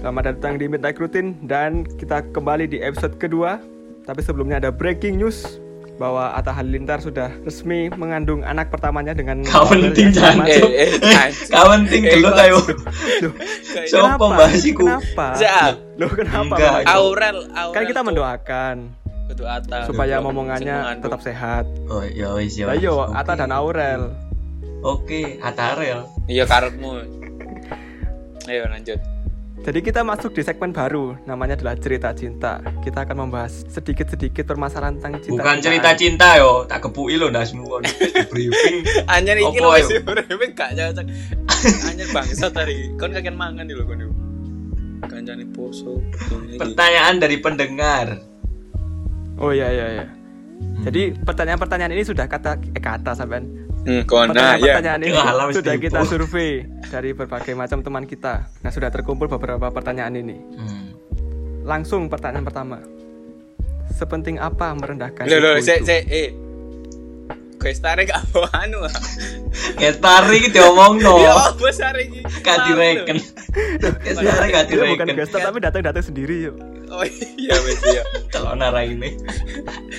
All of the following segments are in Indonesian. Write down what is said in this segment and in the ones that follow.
Selamat datang di Midnight Routine dan kita kembali di episode kedua. Tapi sebelumnya ada breaking news bahwa Atta Halilintar sudah resmi mengandung anak pertamanya dengan Kau penting jangan. Eh, eh. Kau penting dulu tayo. Loh, Siapa kenapa? bahasiku? Kenapa? Siap. Loh kenapa? Aurel, Aurel. Kan kita mendoakan Kudu supaya momongannya tetap sehat. Oh ya wis ya. Lah wis. yo, Oke. Atta dan Aurel. Oke, Atarel. Iya karepmu. Ayo lanjut. Jadi kita masuk di segmen baru, namanya adalah cerita cinta. Kita akan membahas sedikit-sedikit permasalahan tentang cinta. Bukan cerita cinta yo, tak kepuki lo ndak semua di briefing. Anjir iki Apa, lho wis urip gak cocok. Anjir bangsa tadi. Kon kagen mangan lho kon yo. Kancane poso. Pertanyaan dari pendengar. Oh iya iya iya. Jadi pertanyaan-pertanyaan ini sudah kata eh, kata sampean. Hmm, kon nah ya. Pertanyaan-pertanyaan ini wis sudah tipu. kita survei dari berbagai macam teman kita. Nah, sudah terkumpul beberapa pertanyaan ini. Hmm. Langsung pertanyaan pertama. Sepenting apa merendahkan ego sik itu? sik eh. Kowe stare gak anu. ah. Ketari iki diomongno. Ya apa sare iki? Gak direken. Ketari gak Dia bukan direken. gestar tapi datang-datang sendiri yuk. Oh iya wis iya. Kalau nara ini.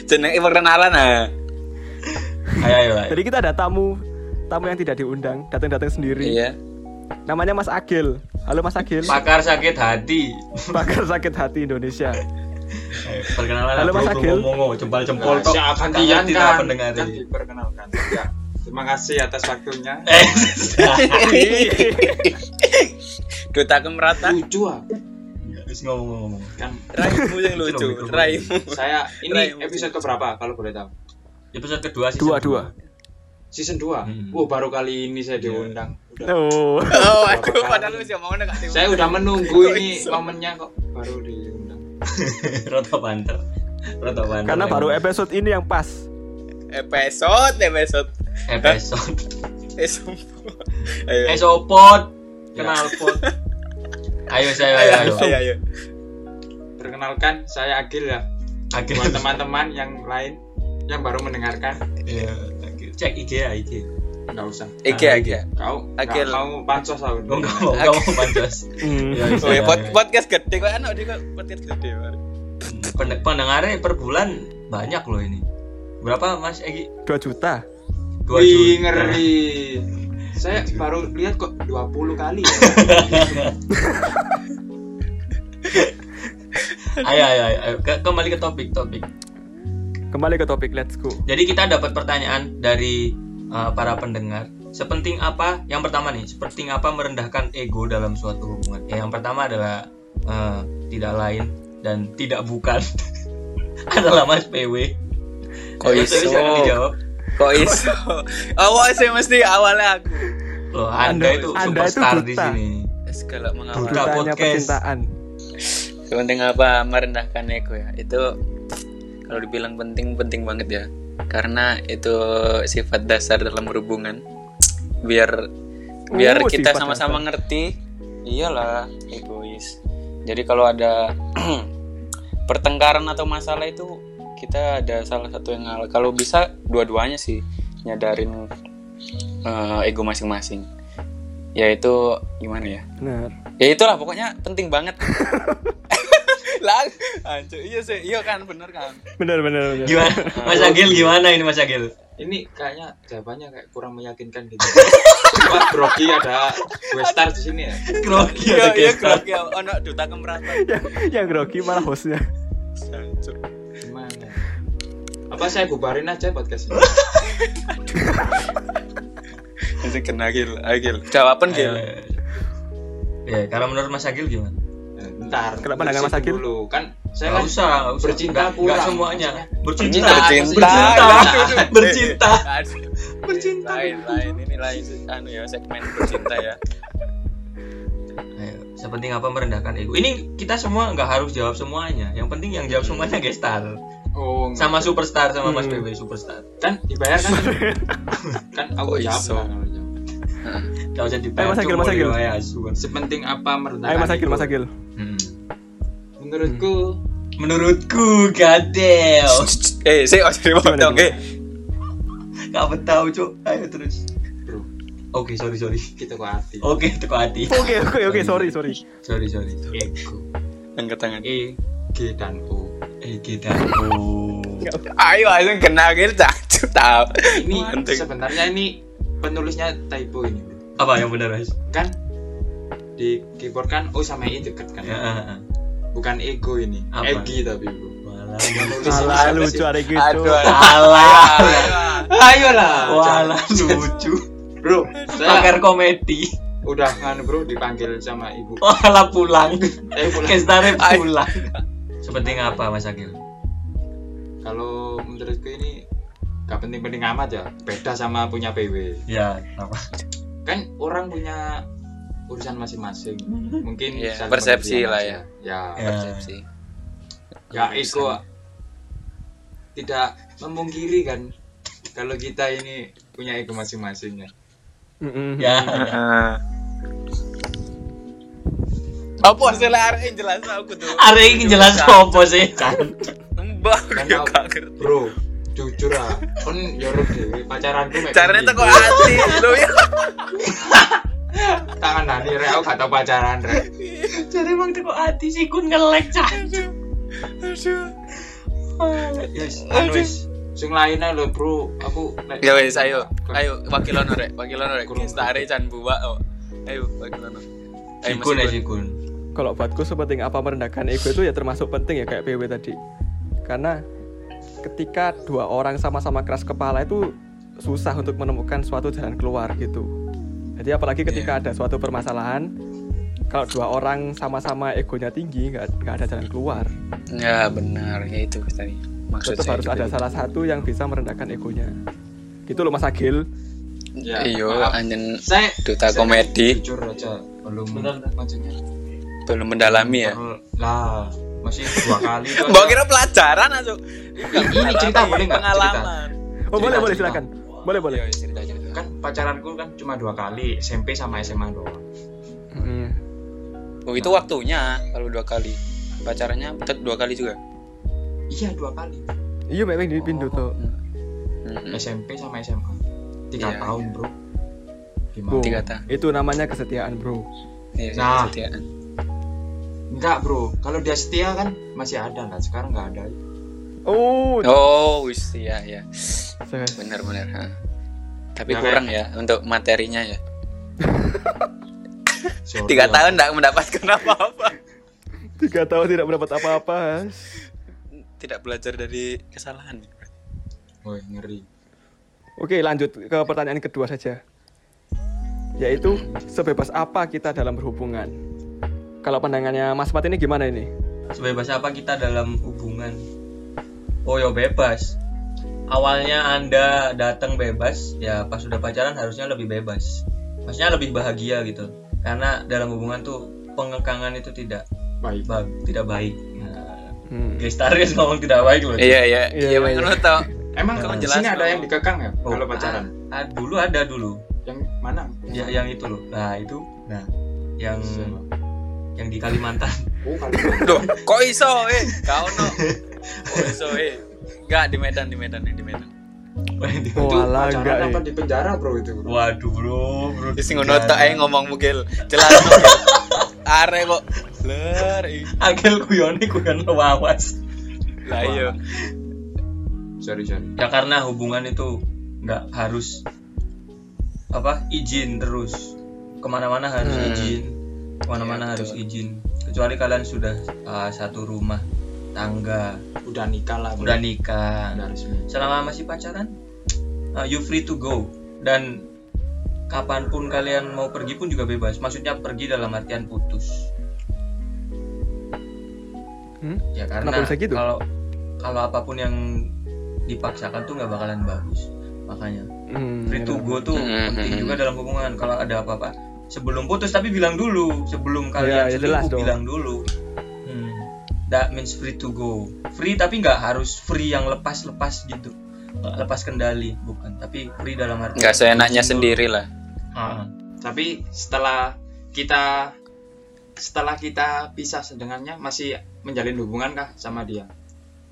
Jenenge perkenalan ah. Ayo ayo. ayo. Jadi kita ada tamu tamu yang tidak diundang, datang-datang sendiri. Iya. Namanya Mas Agil. Halo Mas Agil. Pakar sakit hati. Pakar sakit hati Indonesia. Ayo, Perkenalan Halo, Mas Agil. Ngomong jempol jempol Nah, tok. siap Kalian tidak pendengar kan ini. diperkenalkan ya terima kasih atas waktunya Eh. Duta kemerata. lucu ah Terus ngomong-ngomong. kan Raimu yang lucu. Raimu. saya ini episode keberapa kalau boleh tahu Episode kedua sih. Dua dua. season 2 Hmm. oh baru kali ini saya diundang Udah- Oh. Oh, aduh, padahal lu sih mau gak diundang. saya udah menunggu ini momennya kok baru diundang Roto banter. Roto banter. Karena baru episode ini yang pas. episode episode episode. ayo Eh sopot. Kenal pot. Ayo saya ayo ayo. ayo ayo perkenalkan saya Agil ya Agil. buat teman-teman yang lain yang baru mendengarkan Iya. Cek IG ya IG. nggak usah Iki iki kau Agil. nggak mau pansos aku Kau nggak mau nggak mau pancas. Hmm. Iya, bisa, oh ya iya, iya. podcast gede kok anak dia kok podcast gede. Pend- Pendengarnya per bulan banyak loh ini. Berapa Mas Egi? 2 juta. Dua Wih, juta. ngeri saya baru lihat kok 20 kali ya Ayo ayo ayo. ayo. Ke- kembali ke topik topik. Kembali ke topik, let's go. Jadi kita dapat pertanyaan dari uh, para pendengar. Sepenting apa? Yang pertama nih, sepenting apa merendahkan ego dalam suatu hubungan? Ya, yang pertama adalah uh, tidak lain dan tidak bukan adalah Mas PW. Kok iso? dijawab. kok iso awal sih mesti awalnya aku Loh, Anda, Anda- itu Anda itu superstar di duta. sini. segala mengawal podcast. percintaan. sepenting apa merendahkan ego ya itu kalau dibilang penting penting banget ya. Karena itu sifat dasar dalam hubungan biar biar Oh, kita sama-sama ngerti. Iyalah egois. Jadi kalau ada pertengkaran atau masalah itu kita ada salah satu yang ngalah kalau bisa dua-duanya sih nyadarin eh, ego masing-masing. Yaitu gimana ya? Benar. ya itulah pokoknya penting banget lah anjir iya sih iya kan bener kan Benar benar benar. Gimana? Mas Agil gimana ini Mas Agil? ini kayaknya jawabannya kayak kurang meyakinkan gitu Wah, grogi ada gue star di sini ya Grogi iya ada iya kerok ya ono duta kemeratan yang, yang grogi malah hostnya. Jancuk. gimana apa saya bubarin aja podcast ini Nanti kena gil agil jawaban gil Eh, Ya, kalau menurut Mas Agil gimana? Bentar, Kenapa dengan Mas Agil? dulu kan saya Nggak kan usah, nggak usah. bercinta Nggak- nggak semuanya. Bercinta, bercinta bercinta, bercinta. Bercinta. lain lain ini lain anu ya segmen bercinta ya Ayo, sepenting apa merendahkan ego? Ini kita semua nggak harus jawab semuanya. Yang penting yang jawab semuanya gestar. oh nggak. Sama superstar sama Mas Hmm. PW superstar. kan dibayar kan kan aku jawab kalau. Kau jadi Ayo, Mas Agil, Mas Agil. sepenting apa merendahkan Ayo Mas Agil, ego? Mas Agil. Hmm. menurutku Menurutku, gadel. eh saya dipotong gimana? eh Gak tahu cuk. Ayo terus. bro Oke, sorry sorry. kita kok hati Oke, teko hati. Oke oke oke sorry sorry. Sorry sorry. ego angkat tangan E G dan O Eh, kita. Oh. ayo langsung kena gitu cacu tahu ini Manteng. sebenarnya ini penulisnya typo ini Apa yang benar, Mas? kan di keyboard kan O sama E deket kan Ya. bukan ego ini Apa? Egi tapi Salah siapa lucu ada gitu. aduh Alah. ayolah Walah lucu. bro saya Pakar komedi. udah kan bro dipanggil sama ibu Walah pulang. eh pulang. Kestarep Ay. pulang. Seperti apa, Mas Akil? kalau menurutku ini gak penting-penting amat ya beda sama punya PW Ya, apa? kan orang punya urusan masing-masing mungkin saling persepsi lah aja. ya Ya. persepsi ya ego tidak memungkiri kan kalau kita ini punya ego masing-masing ya. Ya. apa hasil arek jelas aku tuh Are iki jelas apa sih? Kan. mbak ya gak bro jujur ah kan yorok dewe pacaranku mek caranya piye. teko hati lo ya tangan nani rek aku gak tau pacaran rek Jadi bang teko hati sih kun ngelek cacu. Yes, anu wis. sing lainnya lo bro aku ya wes ayo ayo wakilono rek wakilono rek Kurang. stare can buwa oh ayo wakilono ayo Sikun ya sikun. Kalau buatku sepenting apa merendahkan ego itu ya termasuk penting ya kayak PW tadi. Karena ketika dua orang sama-sama keras kepala itu susah untuk menemukan suatu jalan keluar gitu. Jadi apalagi ketika ada suatu permasalahan, kalau dua orang sama-sama egonya tinggi nggak nggak ada jalan keluar. ya benar ya itu tadi maksud Tetap saya harus juga ada gitu. salah satu yang bisa merendahkan egonya. Gitu loh Mas Agil. ya, iyo anjen saya duta saya komedi jujur aja belum bener. maksudnya belum mendalami ya lah masih dua kali Mbak kira pelajaran aja ini cerita boleh nggak cerita pengalaman Oh boleh boleh silakan. Boleh boleh. Iya, cerita cerita kan pacaranku kan cuma dua kali SMP sama SMA doang Mm. oh itu waktunya kalau dua kali pacarannya tetap dua kali juga iya dua kali Iya memang di pintu tuh. Mm-mm. SMP sama SMA tiga Iya, tahun bro gimana Bro, Tiga tahun. itu namanya kesetiaan bro. Iya, Nah. kesetiaan. enggak bro kalau dia setia kan masih ada lah sekarang nggak ada Oh, oh wis iya ya se- benar benar ha. Tapi Ya, kurang ya untuk materinya ya tiga tahun tidak mendapatkan apa apa tiga tahun tidak mendapat apa-apa. tidak belajar dari kesalahan Woi, ngeri Oke, lanjut ke pertanyaan kedua saja. Yaitu sebebas apa kita dalam berhubungan? Kalau pandangannya Mas Mat ini gimana ini? Sebebas apa kita dalam hubungan? Oh ya bebas. Awalnya Anda datang bebas, ya pas sudah pacaran harusnya lebih bebas. Maksudnya lebih bahagia gitu. Karena dalam hubungan tuh pengekangan itu tidak baik ba- tidak baik. Nah, Hmm. Ngomong tidak baik loh. iya iya Iya, iya iya. tau emang Kamu di jelas sini ada yang dikekang ya Oh, kalau pacaran ah, ah, dulu ada dulu. yang mana Ya, yang itu loh. Nah, itu. Nah, yang Sama. yang di Kalimantan. oh kali Duh, kok iso eh kau no kok iso eh enggak di Medan di Medan di Medan. Itu Oh, enggak, apa eh. di penjara bro itu bro. Waduh, Bro, Bro. Wis ngono tok ae ngomong mugil. Jelas are kok. Ler. Agel kuyone kuyon lawas. lah iya. Sorry sorry. Ya karena hubungan itu nggak harus apa izin terus. Ke mana-mana harus Hmm. izin. Ke mana-mana Iya, harus izin. Kecuali kalian sudah uh, satu rumah tangga udah nikah lah bro. udah nikah udah resmi selama masih pacaran uh, you free to go dan kapan pun kalian mau pergi pun juga bebas maksudnya pergi dalam artian putus Hmm? ya karena Kenapa bisa gitu? kalau kalau apa pun yang dipaksakan tuh nggak bakalan bagus makanya Hmm, free to go tuh Hmm, penting hmm, juga hmm. dalam hubungan kalau ada apa-apa sebelum putus tapi bilang dulu sebelum kalian ya jelas selingkuh dong. bilang dulu hmm. That means free to go. Free tapi nggak harus free yang lepas-lepas gitu. Nggak lepas kendali bukan. Tapi free dalam arti nggak seenaknya sendiri lah. Ah, tapi setelah kita setelah kita pisah sedengannya masih menjalin hubungan kah sama dia?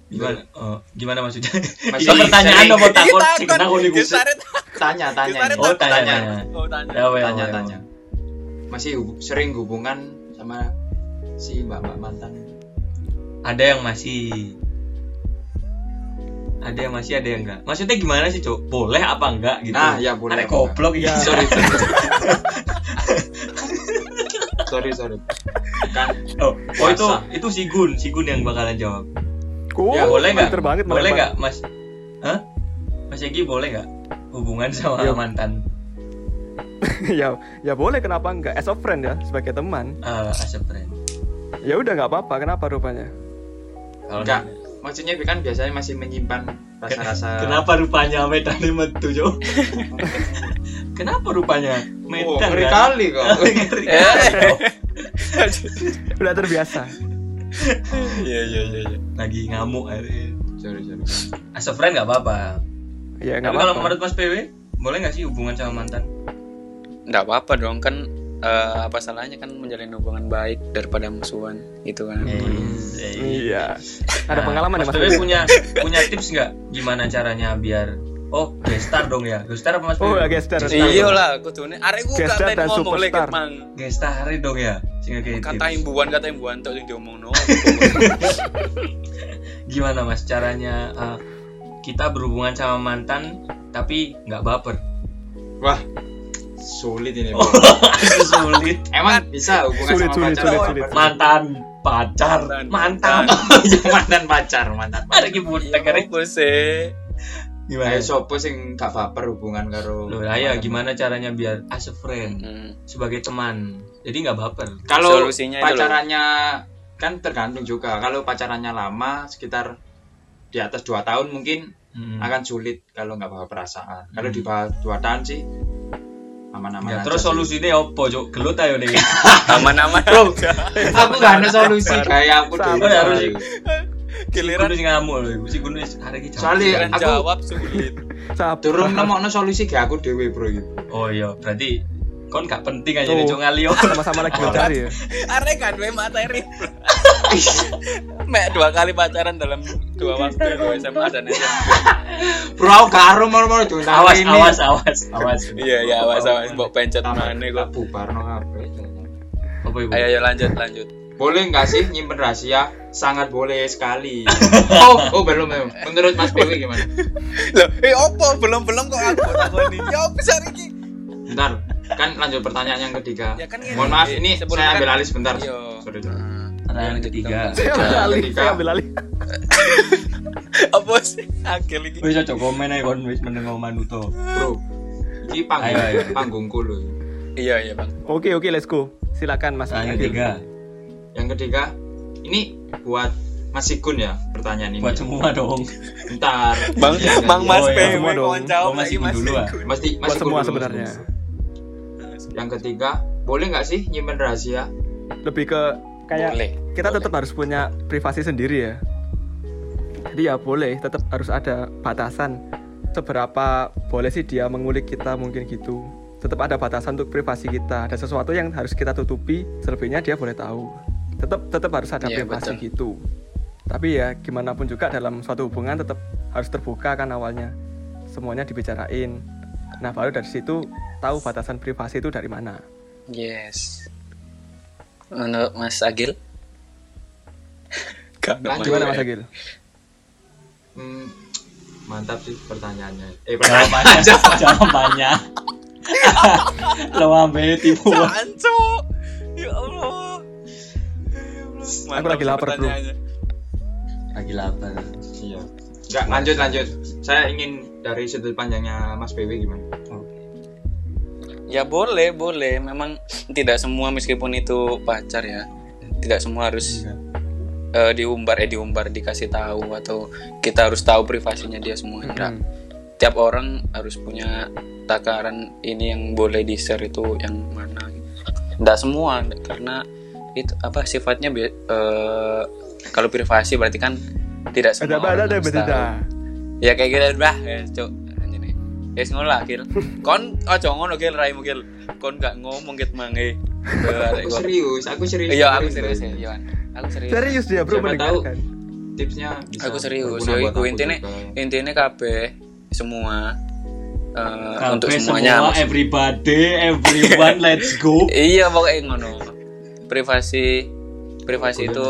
Gimana? Eh, gimana maksudnya? Masih pertanyaan sering- nomor takut Kita tarik tanya tanya. Oh, tanya. Oh, tanya. Ya, tanya weh, tanya. Masih hub- sering hubungan sama si mbak mbak mantan ada yang masih. Ada yang masih ada yang enggak maksudnya gimana sih cok boleh apa enggak gitu? Nah, ya, boleh ada goblok Ya. sorry sorry. Sorry sorry. Kan. Oh, oh itu itu si Gun. Si Gun yang bakalan jawab. Oh, ya boleh nggak? banget boleh nggak mas? Hah? mas Egi boleh nggak? Hubungan sama Ya. mantan. Ya ya boleh kenapa enggak as a friend ya sebagai teman. Uh, as a friend. Ya udah nggak apa-apa. Kenapa rupanya kalau enggak maksudnya kan biasanya masih menyimpan rasa-rasa kenapa rupanya medan metu cok kenapa rupanya oh, medan ngeri kan? kali kok Ngeri kali, Cok. udah terbiasa Iya iya iya. iya. lagi ngamuk akhirnya. sorry sorry as a friend nggak apa-apa ya nggak Tapi kalau apa-apa menurut Mas PW, boleh nggak sih hubungan sama mantan? Nggak apa-apa dong kan eh, apa salahnya kan menjalin hubungan baik daripada musuhan gitu kan. iya ada Nah, pengalaman ya Mas Bebe? punya punya tips nggak? Gimana caranya biar oh gestar dong ya. Gestar apa Mas oh ya gestar Iya lah, kudune arek ku gak Gestar main dan ngomong lek mang. gestar dong ya sehingga kayak Kata imbuan kata imbuan tok sing diomongno. gimana Mas caranya eh, kita berhubungan sama mantan tapi nggak baper? Wah sulit ini Oh. Bro. itu sulit emang bisa hubungan Sulit, sama sulit, pacar sulit, mantan pacar Mantan. mantan mantan pacar mantan ada pacar ki butek kari. Apa sih? gimana Ayo sopo sing gak baper hubungan karo Loh, ya gimana caranya biar as a friend Hmm. sebagai teman jadi nggak baper kalau Solusinya itu pacarannya kan tergantung juga kalau pacarannya lama sekitar di atas dua tahun mungkin Hmm. akan sulit kalau nggak bawa perasaan kalau di bawah dua tahun sih aman-aman Ya, aja terus solusinya apa, Cok? Gelut ayo nih. Aman-aman. Bro, aku gak ada solusi kayak aku dulu ya, harus. Giliran Gunung ngamuk lho. Si Gunung wis hari iki jawab. Soalnya- aku- jawab sulit. Turun nemokno solusi kayak aku dewe bro gitu Oh iya, berarti kon gak penting aja Tuh. nih Cok ngalio. sama-sama lagi mencari ya Arek kan dua materi. Mek dua kali pacaran dalam dua waktu itu SMA dan SMP. bro aku gak arum mau-mau diundang Awas, ini awas, awas, awas. Iya iya awas awas mbok pencet mana kok. bubar no kabeh. Apa ibu? Ayo ayo lanjut lanjut. boleh nggak sih nyimpen rahasia sangat boleh sekali oh oh belum belum menurut Mas Dewi gimana Loh, eh opo belum belum kok aku takoni. Ya opo sar iki? bentar kan lanjut pertanyaan yang ketiga Ya kan ini- mohon maaf ini sebelum saya ambil alih sebentar Iya. sorry sorry. Pertanyaan ketiga. saya ambil alih saya ambil alih Apa sih? Akil iki. Wis cocok komen ae kon wis meneng manuto. bro ini panggung panggungku loh Iya iya bang. oke oke let's go silakan mas Agil. ketiga. yang ketiga ini buat Mas Sigun ya pertanyaan ini Buat semua dong. bentar Bang Iya, Bang iya. Mas Oh, iya, PW semua dong. kawan jawab Oh, Mas Mas dulu, ah. Buat Mas Sigun semua dulu, sebenarnya yang ketiga boleh nggak sih nyimpen rahasia? Lebih ke kayak Boleh. kita boleh. tetap harus punya privasi sendiri ya. Jadi ya boleh tetap harus ada batasan. Seberapa boleh sih dia mengulik kita mungkin gitu. Tetap ada batasan untuk privasi kita. Ada sesuatu yang harus kita tutupi selebihnya dia boleh tahu. Tetap tetap harus ada Iya, privasi betul. gitu. Tapi ya gimana pun juga dalam suatu hubungan tetap harus terbuka kan awalnya. Semuanya dibicarain. Nah baru dari situ tahu batasan privasi itu dari mana Yes. Menurut Mas Agil? Lanjut. gimana Mas. mas Agil hmm, mantap sih pertanyaannya eh Jawabannya, jawabannya. Lo ambil tipu. Jancuk. Ya Allah. Aku lagi lapar, bro. pertanyaannya. Lagi lapar. Iya. Enggak, lanjut lanjut. Saya ingin dari sudut pandangnya Mas PW gimana? Ya boleh, boleh. Memang tidak semua meskipun itu pacar ya. Tidak semua harus eh, diumbar, eh diumbar dikasih tahu atau kita harus tahu privasinya dia semua. Enggak. Hmm. Tiap orang harus punya takaran ini yang boleh di share itu yang mana. Enggak semua karena itu apa sifatnya eh, kalau privasi berarti kan tidak semua ada orang ada harus beda. Ya kayak gitu bah, ya cuk. Anjene. Ya ngono lah, Gil. Kon ojo ngono Gil, raimu Gil. Kon gak ngomong ket mange. Aku serius, aku serius. Iya, aku Serius, ya, Yohan. Aku serius. serius dia bro mendengarkan Tipsnya bisa Aku serius. buat iku aku intine intine kabeh semua eh, untuk semuanya semua, maksud- everybody, everyone, let's go. iya pokoknya ngono privasi privasi itu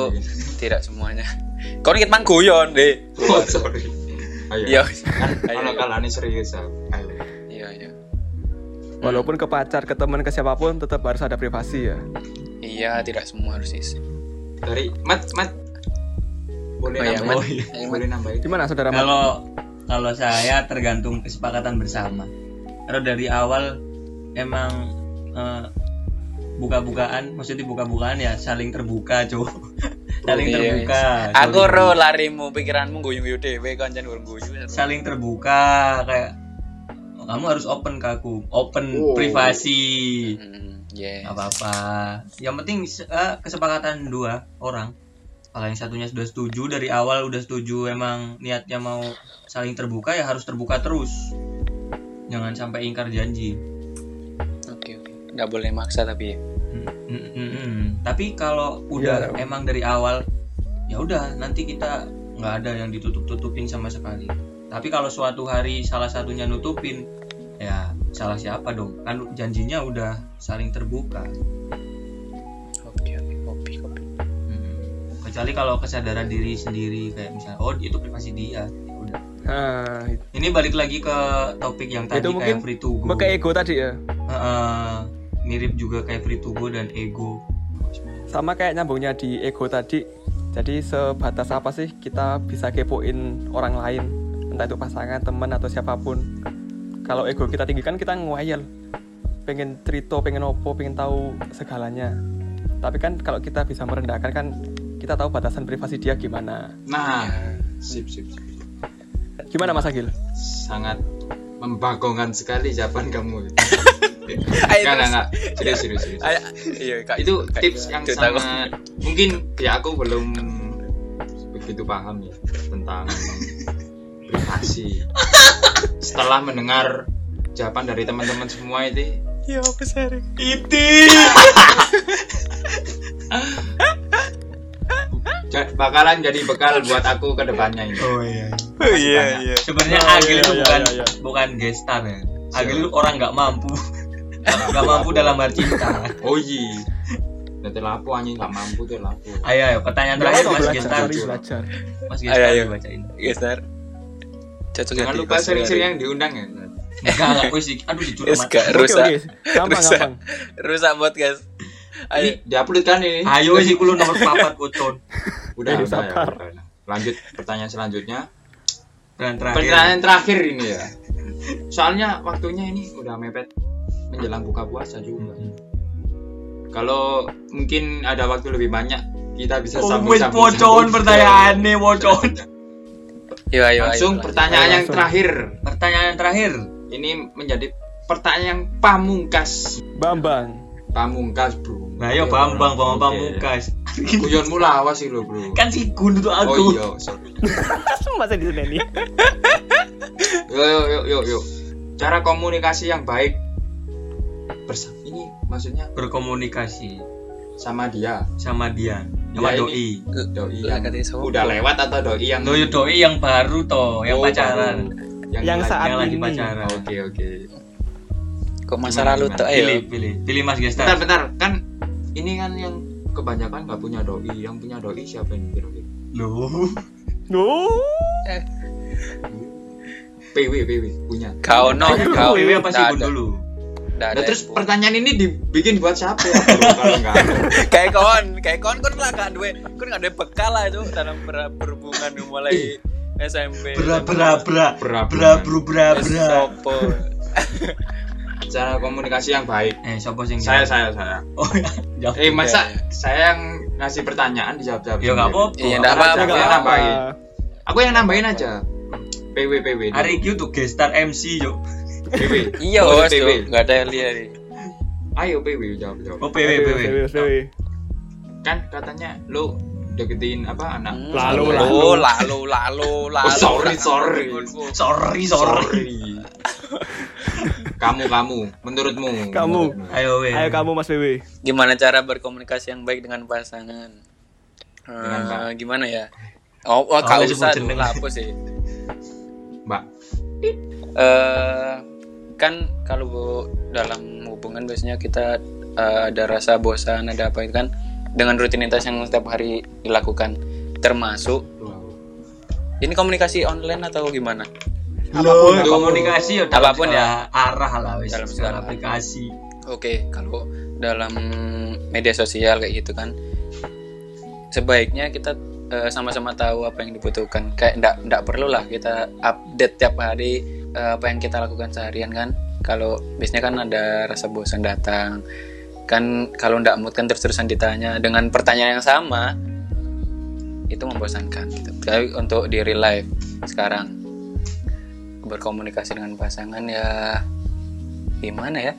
tidak semuanya kau ingin mang guyon deh Oh, sorry. Ayo. iya Kan kalau ayo. kalane serius. Ayo. iya iya Walaupun ke pacar, ke teman, ke siapa pun tetap harus ada privasi ya. iya tidak semua harus isi Dari Mat Mat boleh oh iya nambahin? Mat. iya. Ayo, Mat. Boleh nambahin? Gimana saudara? Mat? Kalau kalau saya tergantung kesepakatan bersama. Kalau dari awal emang eh, buka-bukaan, maksudnya buka-bukaan ya saling terbuka, cuy. saling Iya, terbuka. aku Sorry. ro larimu pikiranmu guyu-guyu dewe kancan urung guyu saling terbuka kayak kamu harus open ke aku, open Oh. privasi. Hmm, yes. Nggak apa-apa. Yang penting eh, kesepakatan dua orang. Kalau yang satunya sudah setuju dari awal udah setuju emang niatnya mau saling terbuka ya harus terbuka terus. Jangan sampai ingkar janji. oke oke nggak boleh maksa tapi ya Mm, mm, mm, mm. Tapi kalau udah Iya. emang dari awal ya udah nanti kita nggak ada yang ditutup-tutupin sama sekali. Tapi kalau suatu hari salah satunya nutupin ya salah siapa dong? Kan janjinya udah saling terbuka. oke oke kopi kopi Hmm. kecuali kalau kesadaran diri sendiri kayak misalnya oh itu privasi dia ya udah Nah, itu ini balik lagi ke topik yang tadi Itu mungkin kayak free to go ego tadi ya. Heeh, mirip juga kayak free to go dan ego Sama kayak nyambungnya di ego tadi. Jadi sebatas apa sih kita bisa kepoin orang lain, entah itu pasangan, teman atau siapa pun. Kalau ego kita tinggi kan kita ngoyel, pengen cerita, pengen opo, pengen tahu segalanya. Tapi kan kalau kita bisa merendahkan kan kita tahu batasan privasi dia gimana. Nah, sip sip. sip. Gimana Mas Agil? Sangat membagongkan sekali jawaban kamu. Ayo, Enggak, enggak. Serius, serius, serius. Ayo, iya kak. Itu Kak, tips yang cerita kok. sangat mungkin ya aku belum begitu paham ya tentang privasi. Setelah mendengar jawaban dari teman-teman semua itu. Iya apa sih itu. Bakalan jadi bekal buat aku ke depannya ini. Oh iya. Oh iya iya. Sebenarnya Oh, Agil iya, itu iya, bukan iya, iya. bukan gestar ya. Agil itu orang nggak mampu nggak mampu dalam bercinta oh iya. Nanti lapo anjing. Nggak mampu tuh lapo ayo ayo. Pertanyaan terakhir Mas Gestar. Mas Ayo, Gestar ayo. bacain Gestar cocok jangan lupa sering-sering yang diundang ya. Enggak enggak wis aduh Yes, mati. Rusak. Rusak. rusak buat guys. Ini ayo. diupload kan ini? Ayo sih kulo nomor papat kuton udah, udah, sabar. udah. lanjut pertanyaan selanjutnya. Dan terakhir. Pertanyaan terakhir ini ya. Soalnya waktunya ini udah mepet menjelang buka puasa juga. Kalau mungkin ada waktu lebih banyak, kita bisa Oh, sambung wis sambung pocon pertanyaannya pocon. Yuk, ayo, ayo. Langsung lanjut. pertanyaan Ayo, yang langsung. terakhir. Pertanyaan yang terakhir. Ini menjadi pertanyaan yang pamungkas. Bambang. Pamungkas, Bro. Nah, yo Bambang, Bambang. Pamungkas. Guyonmu lawas sih lo, Bro. Kan si Gun Oh aku. iya, sorry. Masa di sini nih? Yuk, yuk, yuk, yuk, yuk. Cara komunikasi yang baik bersama ini maksudnya Berkomunikasi sama dia sama dia, sama Ya, doi. doi yang udah lewat atau doi yang Doi doi yang baru toh, yang Oh, pacaran. baru. yang, Yang lagi- saat yang lagi ini. pacaran. oke oke kok masa lalu tuh Pilih, ayo pilih. Pilih Mas bentar Gestar. bentar kan ini kan yang kebanyakan nggak punya doi yang punya doi siapa ini kira-kira Loh. Oh, PW PW punya kau no kau Dewi apa sih dulu? Nah ada terus pertanyaan ini dibikin buat siapa? Ya kayak kawan kayak kawan kan lah gak duwe kan gak ada bekal lah itu dalam ber- berhubungan mulai SMP Bra bra bra Bra, bra bro bra Terus bra. sopo cara komunikasi yang baik. Eh, siapa sih yang saya saya saya. Oh, ya. Eh masa Iya, saya yang ngasih pertanyaan dijawab jawab Ya nggak apa-apa. Iya, nggak apa-apa. aku yang apa-apa. nambahin aku yang nambahin aja. PW PW Hari itu tuh gestar MC yo. PW iya Oh, host PW. yo gak ada yang lihat nih ayo PW jawab jawab Oh, PW PW. PW. kan katanya lo deketin apa anak Hmm, Lalu, lalu lalu lalu lalu Oh, sorry, sorry. Sorry, sorry. kamu kamu menurutmu Kamu. menurutmu. Ayo weh. Ayo kamu Mas PW. gimana cara berkomunikasi yang baik dengan pasangan Dengan Eh, Pak. gimana ya oh, oh Oh, usah jeneng. lah apa sih mbak eh kan kalau dalam hubungan biasanya kita eh, ada rasa bosan ada apa itu kan dengan rutinitas yang setiap hari dilakukan termasuk Wow. ini komunikasi online atau gimana Loh, Loh. komunikasi ya dalam Apa pun segala arah lah wis Dalam segala aplikasi. Oke, kalau dalam media sosial kayak gitu kan, sebaiknya kita eh, sama-sama tahu apa yang dibutuhkan. Kayak ndak ndak perlu lah kita update tiap hari eh, apa yang kita lakukan seharian kan. Kalau biasanya kan ada rasa bosan datang, kan kalau ndak mood kan terus-terusan ditanya dengan pertanyaan yang sama, itu membosankan. Gitu. Tapi untuk di real life sekarang berkomunikasi dengan pasangan ya gimana ya?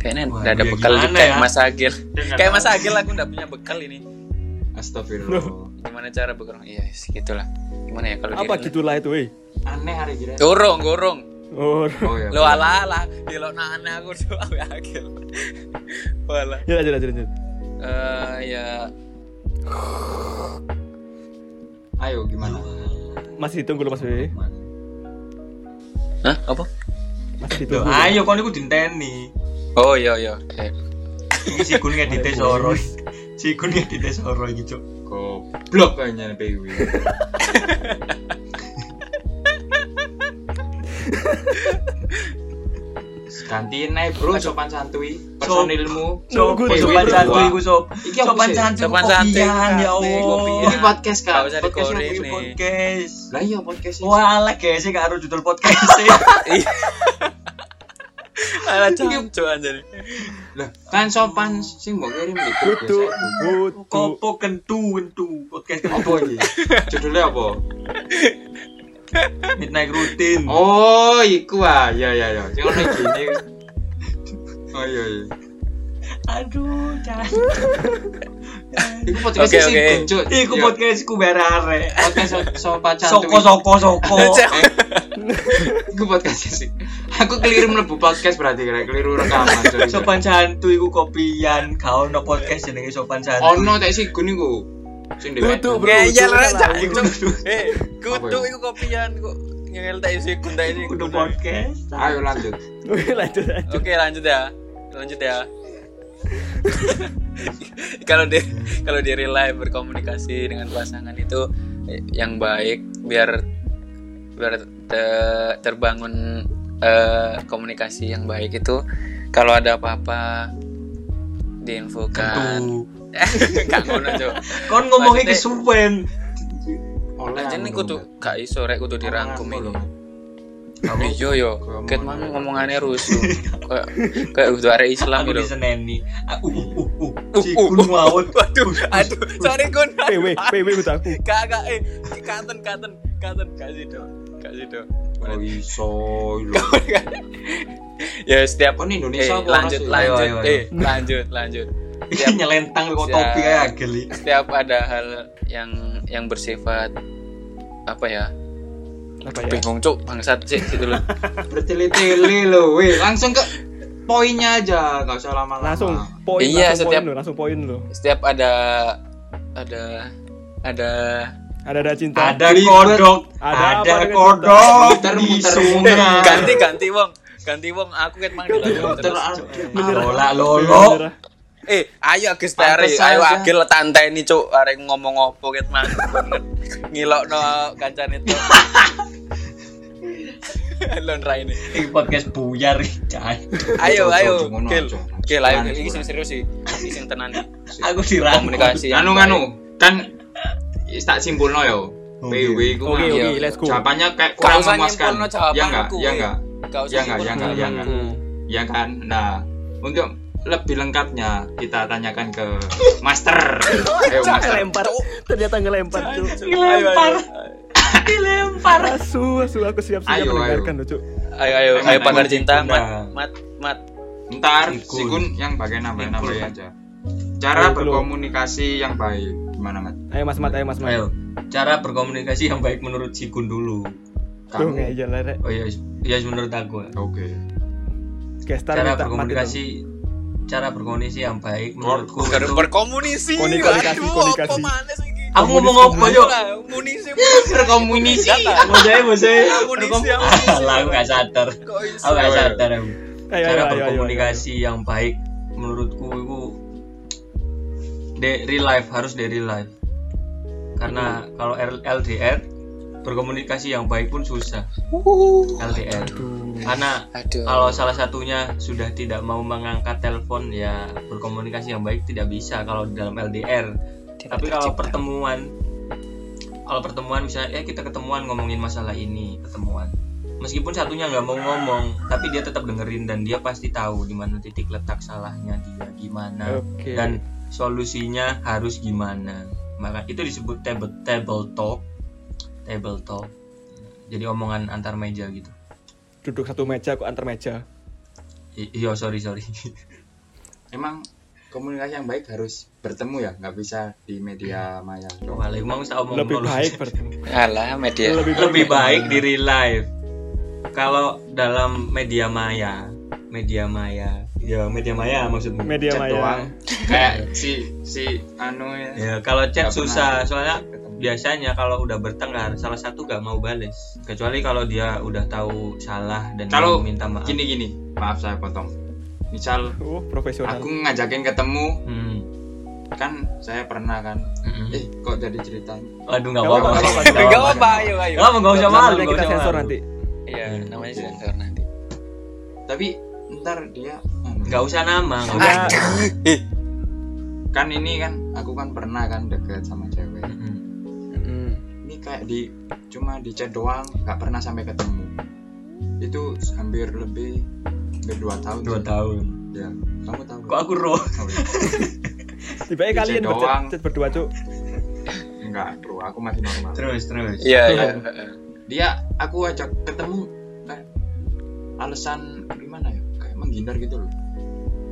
Kayaknya Wah, udah ada ya bekal juga kayak ya? Mas Agil. kayak Mas Agil aku udah punya bekal ini. Astagfirullah. Gimana cara bergerak? Iya, yes, gitulah. Gimana ya kalau Apa gitulah itu, weh? Aneh hari kira. Gorong, gorong. Oh, Oh ya. Lo ala ala, di lo nane aku tuh aku Agil. Wala. ya lanjut lanjut lanjut. Eh ya Ayo gimana? Masih ditunggu loh Mas Weh. Hah? Apa? Masih Loh, ditunggu. ayo kon iku dinteni. Oh iya iya. Eh, Si Gun ngedite soro. Si Gun ngedite soro iki, Cuk. Goblok kayaknya PW. Gantiin naik bro, sopan santuy, personilmu. Nunggu, sopan nunggu. santuy iku sop. Iki Sopan santuy Sopan sopan santuy, ya. Allah. Kopian. Ini podcast kan? Gak usah Podcast. Lah iya podcast ini. Wah, alek ya sih karo judul podcast. Ala cancu anjir. Lah, kan sopan sing mbok kirim Kutu, biasa. kutu. Kopo kentu kentu podcast Apa kentu iki? Judulnya apa? midnight routine. Oh, iku ah. Ya ya ya. Sing ono gini. Oh iya iya. Aduh, jangan. Iku podcast Oke, sing oke. gencut. Iku Iya. podcastku berare. podcast so- sopan santuy. Soko soko soko. Iku podcast sih. Aku keliru mlebu podcast berarti kira keliru rekaman. Sopan santuy iku kopian, kau no podcast jenenge sopan santuy. Ono tak sih gun iku. Sing. Kutu, bro. Ngeyel lah, cancu. Eh, kutu ya? iku kopian kok ngel tak isi kun tak isi Kudu podcast. Ayo lanjut. Oke, lanjut. Oke lanjut ya, lanjut ya. kalau di kalau di real life berkomunikasi dengan pasangan itu eh, yang baik biar biar te- terbangun eh, komunikasi yang baik itu kalau ada apa-apa diinfokan. Tuh. Gak ngono Cuk. Kon kesuwen. Oleh Anjir ini anu, kudu gak iso rek kudu dirangkum ini. lho. Iya yo, Ngomong- ket mang ngomongannya rusuh. Kayak kayak udah arek Islam Aku gitu. diseneni. Aku uh uh uh. Uh, Si uh, uh. maut. Waduh, aduh, sorry Gun. PW, PW udah aku. Kak, kak, eh, katen, katen, katen, kasih dong, kasih dong. Oh iso lho. Ya setiap Kon eh, Indonesia apa lanjut, lanjut, eh, lanjut, lanjut. Setiap, Nyelentang kok topi kayak geli. setiap ada hal yang yang bersifat apa ya? Apa ya? Bingung cuk, bangsat sih situ dulu. Bertele-tele lho, weh. Langsung ke poinnya aja, nggak usah lama-lama. Langsung poin, Iya, langsung setiap- poin lo, langsung poin lo. Setiap ada ada ada Ada ada cinta. Ada kodok, Ada ada, kodok Muter, muter, muter. ganti ganti wong, ganti wong aku kan mang dilakukan Ter- terus. Lola lolo. Eh, ayo Agus Tari, ayo agil tante ini cuk, arek ngomong opo ket mang. Ngilokno kancane itu. Lon ra ini. Ini podcast buyar cai. Ayo, ayo, ngono Gil. Gil, ayo, ini sing serius sih. Ini sing tenan. Aku dirangkul. Komunikasi Anu nganu, kan tak simpulno yo. Oke. PW ku Oke, nganu. oke, let's go. Jawabannya kayak kurang memuaskan. Ya enggak? Ya enggak? Ya enggak, ya enggak, ya enggak. Ya kan? Nah, untuk lebih lengkapnya kita tanyakan ke Master. Ayo Master. Ngelempar. Ternyata ngelempar, Cuk. Dilempar. Dilempar. Asu, asu aku siap-siap Ayo, mendengarkan lo, Cuk. Ayo, ayo, ayo pakar cinta, Sikun mat, dah. mat, mat. Ntar Sikun. Yang bagian Sikun. aja. Cara Ayo, dulu. berkomunikasi yang baik gimana, Mat? Ayo Mas Mat, ayo Mas Mat. Ayo, cara berkomunikasi yang baik menurut Sikun dulu. Tuh lah, Rek. Oh iya, iya menurut aku. Oke. Gestar Cara Mat berkomunikasi cara berkomunikasi yang baik menurutku Ber- itu berkomunikasi. Komunikasi, Aduh, komunikasi. Aku ngomong apa yo? Munisi Berkomunisi. Senjata. Maksudnya maksudnya. Amunisi, berkom- amunisi. Alah, aku gak sadar. Aku gak sadar Cara berkomunikasi yang baik menurutku itu dari life harus dari life. Karena kalau LDR berkomunikasi yang baik pun susah. LDR. Karena Aduh. kalau salah satunya sudah tidak mau mengangkat telepon ya berkomunikasi yang baik tidak bisa kalau dalam LDR Tidak tapi kalau tercipta. pertemuan kalau pertemuan misalnya ya kita ketemuan ngomongin masalah ini ketemuan. Meskipun satunya nggak mau ngomong tapi dia tetap dengerin dan dia pasti tahu di mana titik letak salahnya dia gimana Oke. dan solusinya harus gimana. Maka itu disebut table table talk. Table talk. Jadi omongan antar meja gitu duduk satu meja kok antar meja. Iya sorry sorry Emang komunikasi yang baik harus bertemu ya, nggak bisa di media maya. Walah, emang omong Lebih baik bertemu. Alah media. Lebih lebih baik di real life kalau dalam media maya media maya ya media maya maksudnya media Chat maya. doang. Kayak si si anu ya. ya kalau chat susah pernah soalnya. Biasanya kalau udah bertengkar salah satu gak mau bales kecuali kalau dia udah tahu salah dan Kalau mau minta maaf Gini gini, maaf saya potong. Misal Oh, profesional. aku ngajakin ketemu, hmm. kan saya pernah kan. Mm-mm. Eh, kok jadi cerita? aduh nggak apa-apa apa-apa, nggak Gak apa-apa. apa, ayo ayo. Nggak usah malu nggak kita usah sensor malu. nanti. Iya, namanya sensor nanti. Tapi ntar dia anu, nggak usah nama nggak Nggak. usah kan ini kan aku kan pernah kan deket sama cewek. Kayak di cuma di chat doang, nggak pernah sampai ketemu. Itu hampir lebih hampir dua tahun. dua sih. tahun Ya, kamu tahu. kok aku roh Oh, iya. Tiba-tiba Di kalian chat doang. berchat berdua, Cuk. Enggak, bro, aku masih normal. terus terus Iya, iya. Dia aku ajak ketemu kayak alasan gimana ya? Kayak menghindar gitu loh.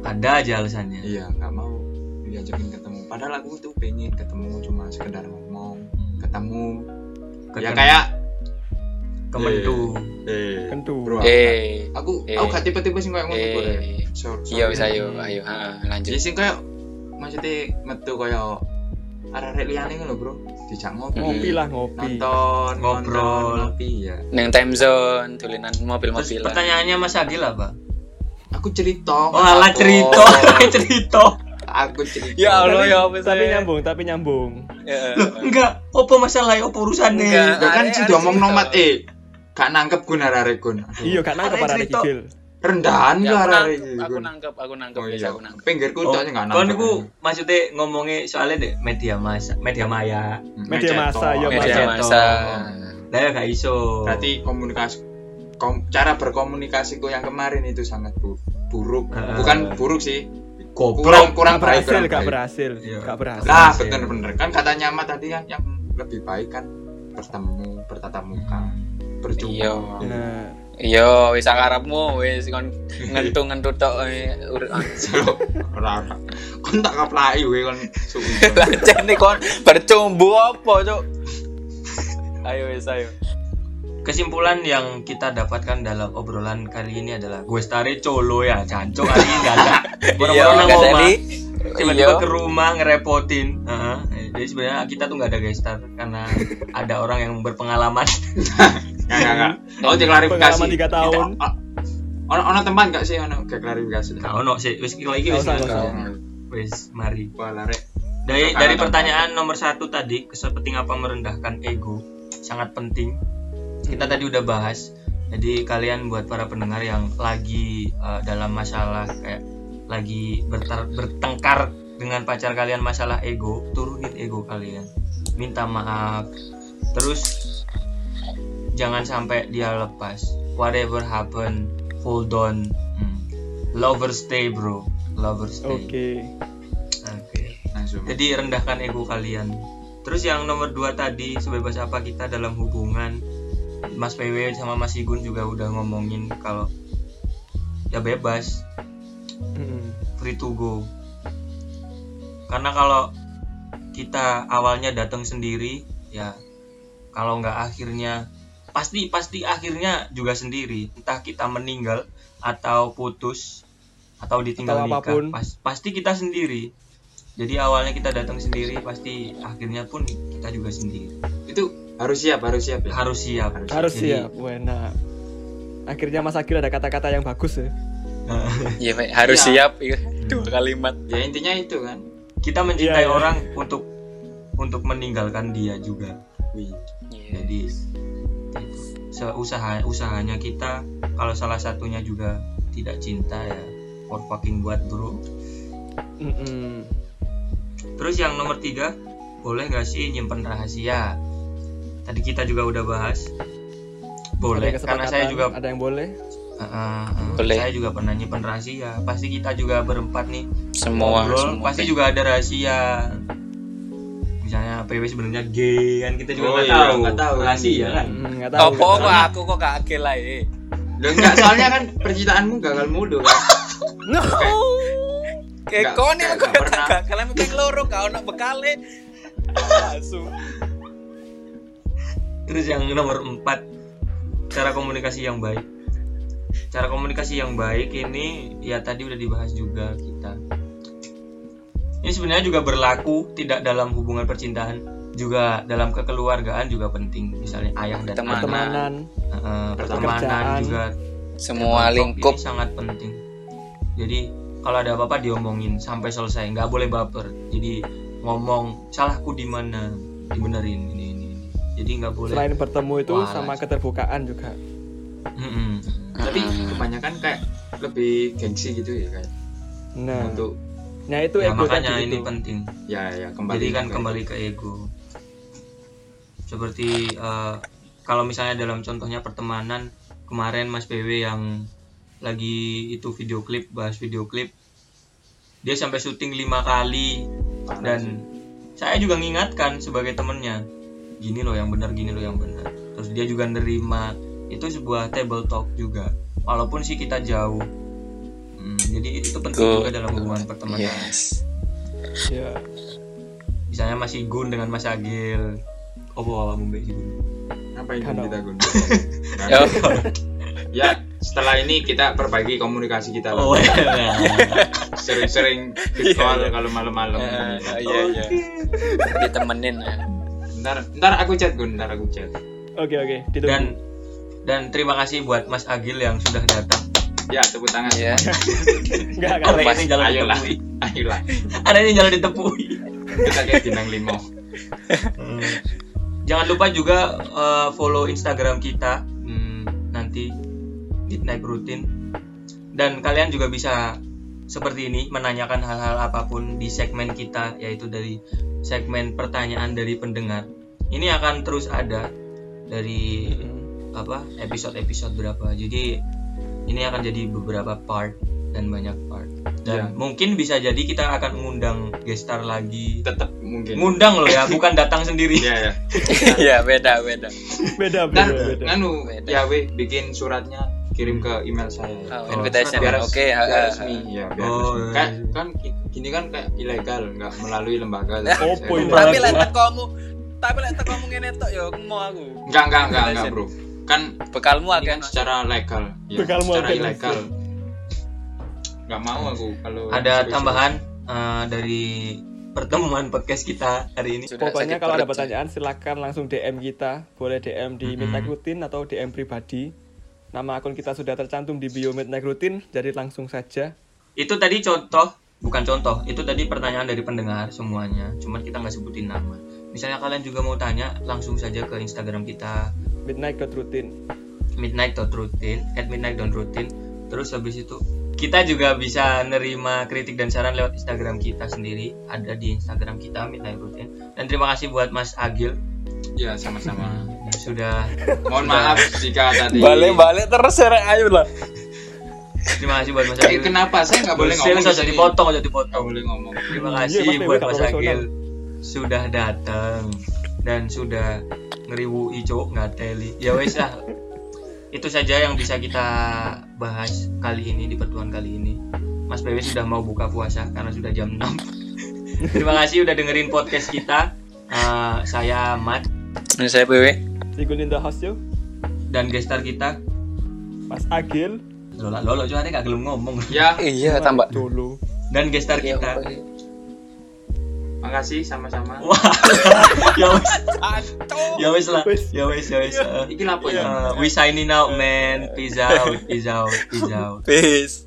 ada aja alasannya Iya, nggak mau diajakin ketemu. Padahal aku tuh pengen ketemu cuma sekedar ngomong, ketemu. Ya kayak kementu eh Kentu. bro. Eh, Aku Eh. aku gak tipe-tipe sih kayak ngono eh. Iya sorry. bisa ayo, ayo, ha, lanjut. Jadi sing kayak maksudnya metu kayak arek liyane ngono bro. Dijak ngopi. Ngopi lah, ngopi. Nonton, Ngobrol. ngopi ya. Neng time zone, tulinan terus mobil-mobilan. pertanyaannya Mas Agil apa Aku cerita. oh aku- cerita cerita Aku cerita. Ya Allah ya Tapi- nyambung, tapi nyambung. Ya. enggak apa masalah apa urusannya Enggak. Lah kan Arek- sing arek diomong cerita. nomad eh gak nangkep gun arek gun. Aduh, Iya, gak nangkep cerita. gigil. Rendahan Ya, ya aku nangkep, aku nangkep, aku nangkep, Oh biasa iya, aku nangkep. pinggirku Oh, tuh nggak kan nangkep. niku maksudnya ngomongnya soalnya deh media masa media maya Media massa, ya, Media massa. lah ya gak iso Berarti komunikasi kom- cara berkomunikasiku yang kemarin itu sangat bu- buruk. Ah. Bukan buruk sih. Goblok Kurang kurang Gak baik, berhasil, kurang gak baik. berhasil. Iya. Gak berhasil. Nah, bener-bener kan katanya Mat tadi kan yang lebih baik kan bertemu, bertatap muka, berjumpa. Iya. Nah, Iya, wis akarepmu wis kon ngentu-ngentu tok eh, Ora ora. Kon tak kaplaki kowe kon suwi. Lancen kon bercumbu apa, Cuk? Ayo wis ayo. Kesimpulan yang kita dapatkan dalam obrolan kali ini adalah gue stare colo ya cancok hari ini gak ada orang-orang nggak jadi. tiba-tiba Iya. ke rumah ngerepotin Heeh. jadi sebenarnya kita tuh nggak ada guest star karena ada orang yang berpengalaman Enggak enggak enggak. Oh, diklarifikasi. Pengalaman tiga tahun. Ono ono tempat enggak sih ono kayak klarifikasi? Gak ono sih wis iki lagi Nggak wis nggak nggak wis mari Wah, lare. dari dari pertanyaan nomor satu tadi sepenting apa merendahkan ego sangat penting kita tadi udah bahas jadi kalian buat para pendengar yang lagi eh, dalam masalah kayak lagi bertar- bertengkar dengan pacar kalian masalah ego turunin ego kalian minta maaf terus jangan sampai dia lepas whatever happen hold on Hmm. lover stay bro lover stay Oke. Oke. Langsung. Jadi rendahkan ego kalian. Terus yang nomor dua tadi sebebas apa kita dalam hubungan Mas PW sama Mas Igun juga udah ngomongin kalau ya bebas. Free to go. Karena kalau kita awalnya datang sendiri ya kalau nggak akhirnya pasti pasti akhirnya juga sendiri. Entah kita meninggal atau putus atau ditinggal Atau nikah pas- pasti kita sendiri. Jadi awalnya kita datang sendiri pasti akhirnya pun kita juga sendiri. Itu harus siap harus siap ya harus siap harus Jadi- siap Wena akhirnya Mas Agil ada kata-kata yang bagus ya Iya, harus Iya. siap. Iya. Dua kalimat. ya intinya itu kan kita mencintai Iya, iya. orang untuk untuk meninggalkan dia juga Wih. Iya. jadi seusaha usahanya kita kalau salah satunya juga tidak cinta ya for fucking buat bro Mm-mm. terus yang nomor tiga boleh gak sih nyimpen rahasia tadi kita juga udah bahas boleh karena saya juga ada yang boleh uh, uh, Boleh. saya juga pernah nyimpen rahasia pasti kita juga berempat nih Semua. ngobrol semua. pasti juga ada rahasia misalnya PW sebenarnya gay kan kita juga Oh nggak iya, tahu nggak tahu. rahasia kan Mm, nggak tahu tahu. kok aku kok gak akil lah eh. Loh, enggak soalnya kan percintaanmu gagal mulu kan No. Kayak kau nih nggak, aku kalian pengen loro kau nak bekale. Langsung. Terus yang nomor empat cara komunikasi yang baik. Cara komunikasi yang baik ini ya tadi udah dibahas juga kita. Ini sebenarnya juga berlaku tidak dalam hubungan percintaan, juga dalam kekeluargaan juga penting. Misalnya ayah dan Teman. anak, pertemanan pertemanan juga Semua lingkup ini sangat penting. Jadi kalau ada apa-apa diomongin sampai selesai, nggak boleh baper. Jadi ngomong salahku di mana, dibenerin ini. Jadi nggak boleh. selain bertemu itu Wah, sama keterbukaan juga Mm-mm. tapi kebanyakan kayak lebih gengsi gitu ya kayak nah untuk nah itu Ya, ego makanya tadi ini itu. penting. ya ya kembali Jadi kan ke- kembali ke ego. Seperti eh, kalau misalnya dalam contohnya pertemanan kemarin Mas PW yang lagi itu video klip bahas video klip dia sampai syuting lima kali dan saya juga mengingatkan sebagai temennya gini loh yang benar gini loh yang benar. Terus dia juga nerima. Itu sebuah table talk juga. Walaupun sih kita jauh. Hmm, jadi itu penting Good. juga dalam hubungan pertemanan. Yes. ya. Misalnya masih Gun dengan Mas Agil. Oh bawa Mbak sih Gun ngapain Kan, kita. Gun? Ya setelah ini kita perbaiki komunikasi kita lah. Oh ya sering-sering di call kalau malam-malam. Eh, Iya iya. Ditemenin ya. Ntar ntar aku chat Gun ntar aku chat. Oke oke ditunggu. Dan dan terima kasih buat Mas Agil yang sudah datang. Ya tepuk tangan. Iya. enggak Ada ini jalan ayolah. Ditepui ayolah. Ada ini jalan ditepui. Kita kayak bintang limo. Jangan lupa juga eh, follow Instagram kita. Hmm, nanti Midnight Routine. Dan kalian juga bisa seperti ini menanyakan hal-hal apa pun di segmen kita yaitu dari segmen pertanyaan dari pendengar. Ini akan terus ada dari apa episode-episode berapa. Jadi ini akan jadi beberapa part dan banyak part. Dan Ya. mungkin bisa jadi kita akan mengundang gestar lagi. tetap mungkin Ngundang loh ya, bukan datang sendiri. ya ya Iya beda beda. beda dan beda beda nganu Beda. ya weh bikin suratnya kirim ke email saya ya. Oh, Oh, invitation. biar, Oke. biar ah, ah, resmi ya biar Oh, resmi. iya. kan gi- gini kan kayak ilegal nggak melalui lembaga Oh. Tapi lek tekomu tapi lek tekomu ngene tok yo mau aku. enggak enggak enggak enggak bro kan Bekalmu ini akeh. kan secara legal ya, Bekalmu secara ilegal nggak mau aku kalau ada tambahan eh, dari pertemuan podcast kita hari ini. Sudah Pokoknya kalau ada pertanyaan silakan langsung DM kita, boleh DM di Mm-mm. Midnight Rutin atau DM pribadi. Nama akun kita sudah tercantum di bio Midnight Rutin, jadi langsung saja. Itu tadi contoh, bukan contoh, itu tadi pertanyaan dari pendengar semuanya. Cuman kita nggak sebutin nama. Misalnya kalian juga mau tanya, langsung saja ke Instagram kita Midnight.rutin. midnight.routine at midnight.routine. Terus habis itu kita juga bisa nerima kritik dan saran lewat Instagram kita sendiri. Ada di Instagram kita midnight routine. Dan terima kasih buat Mas Agil ya sama-sama sudah mohon maaf jika tadi Balik-balik terus serek ayo lah. terima kasih buat Mas Agil. kenapa saya nggak boleh Saya ngomong di saja sini? dipotong aja nggak dipotong. boleh ngomong Terima Iya, kasih Mas, buat Mas. Agil sudah datang dan sudah ngeriwui cowok nggak teli. Ya wes lah. Itu saja yang bisa kita bahas kali ini di pertemuan kali ini. Mas PW sudah mau buka puasa karena sudah jam 6. Terima kasih udah dengerin podcast kita. Eh, saya Mat Ini saya PW. Sigul in the house yo. dan gestar kita Mas Agil. Lola Lolo cuma gak gelem ngomong ya Iya tambah. Dulu. dan gestar Iya, kita. Makasih sama-sama. Wah, ya wis, Aduh. ya wis lah, Wis. ya wis, ya wis. Iki lapo ya? we signing out, man. Peace out, peace out, peace out. Peace.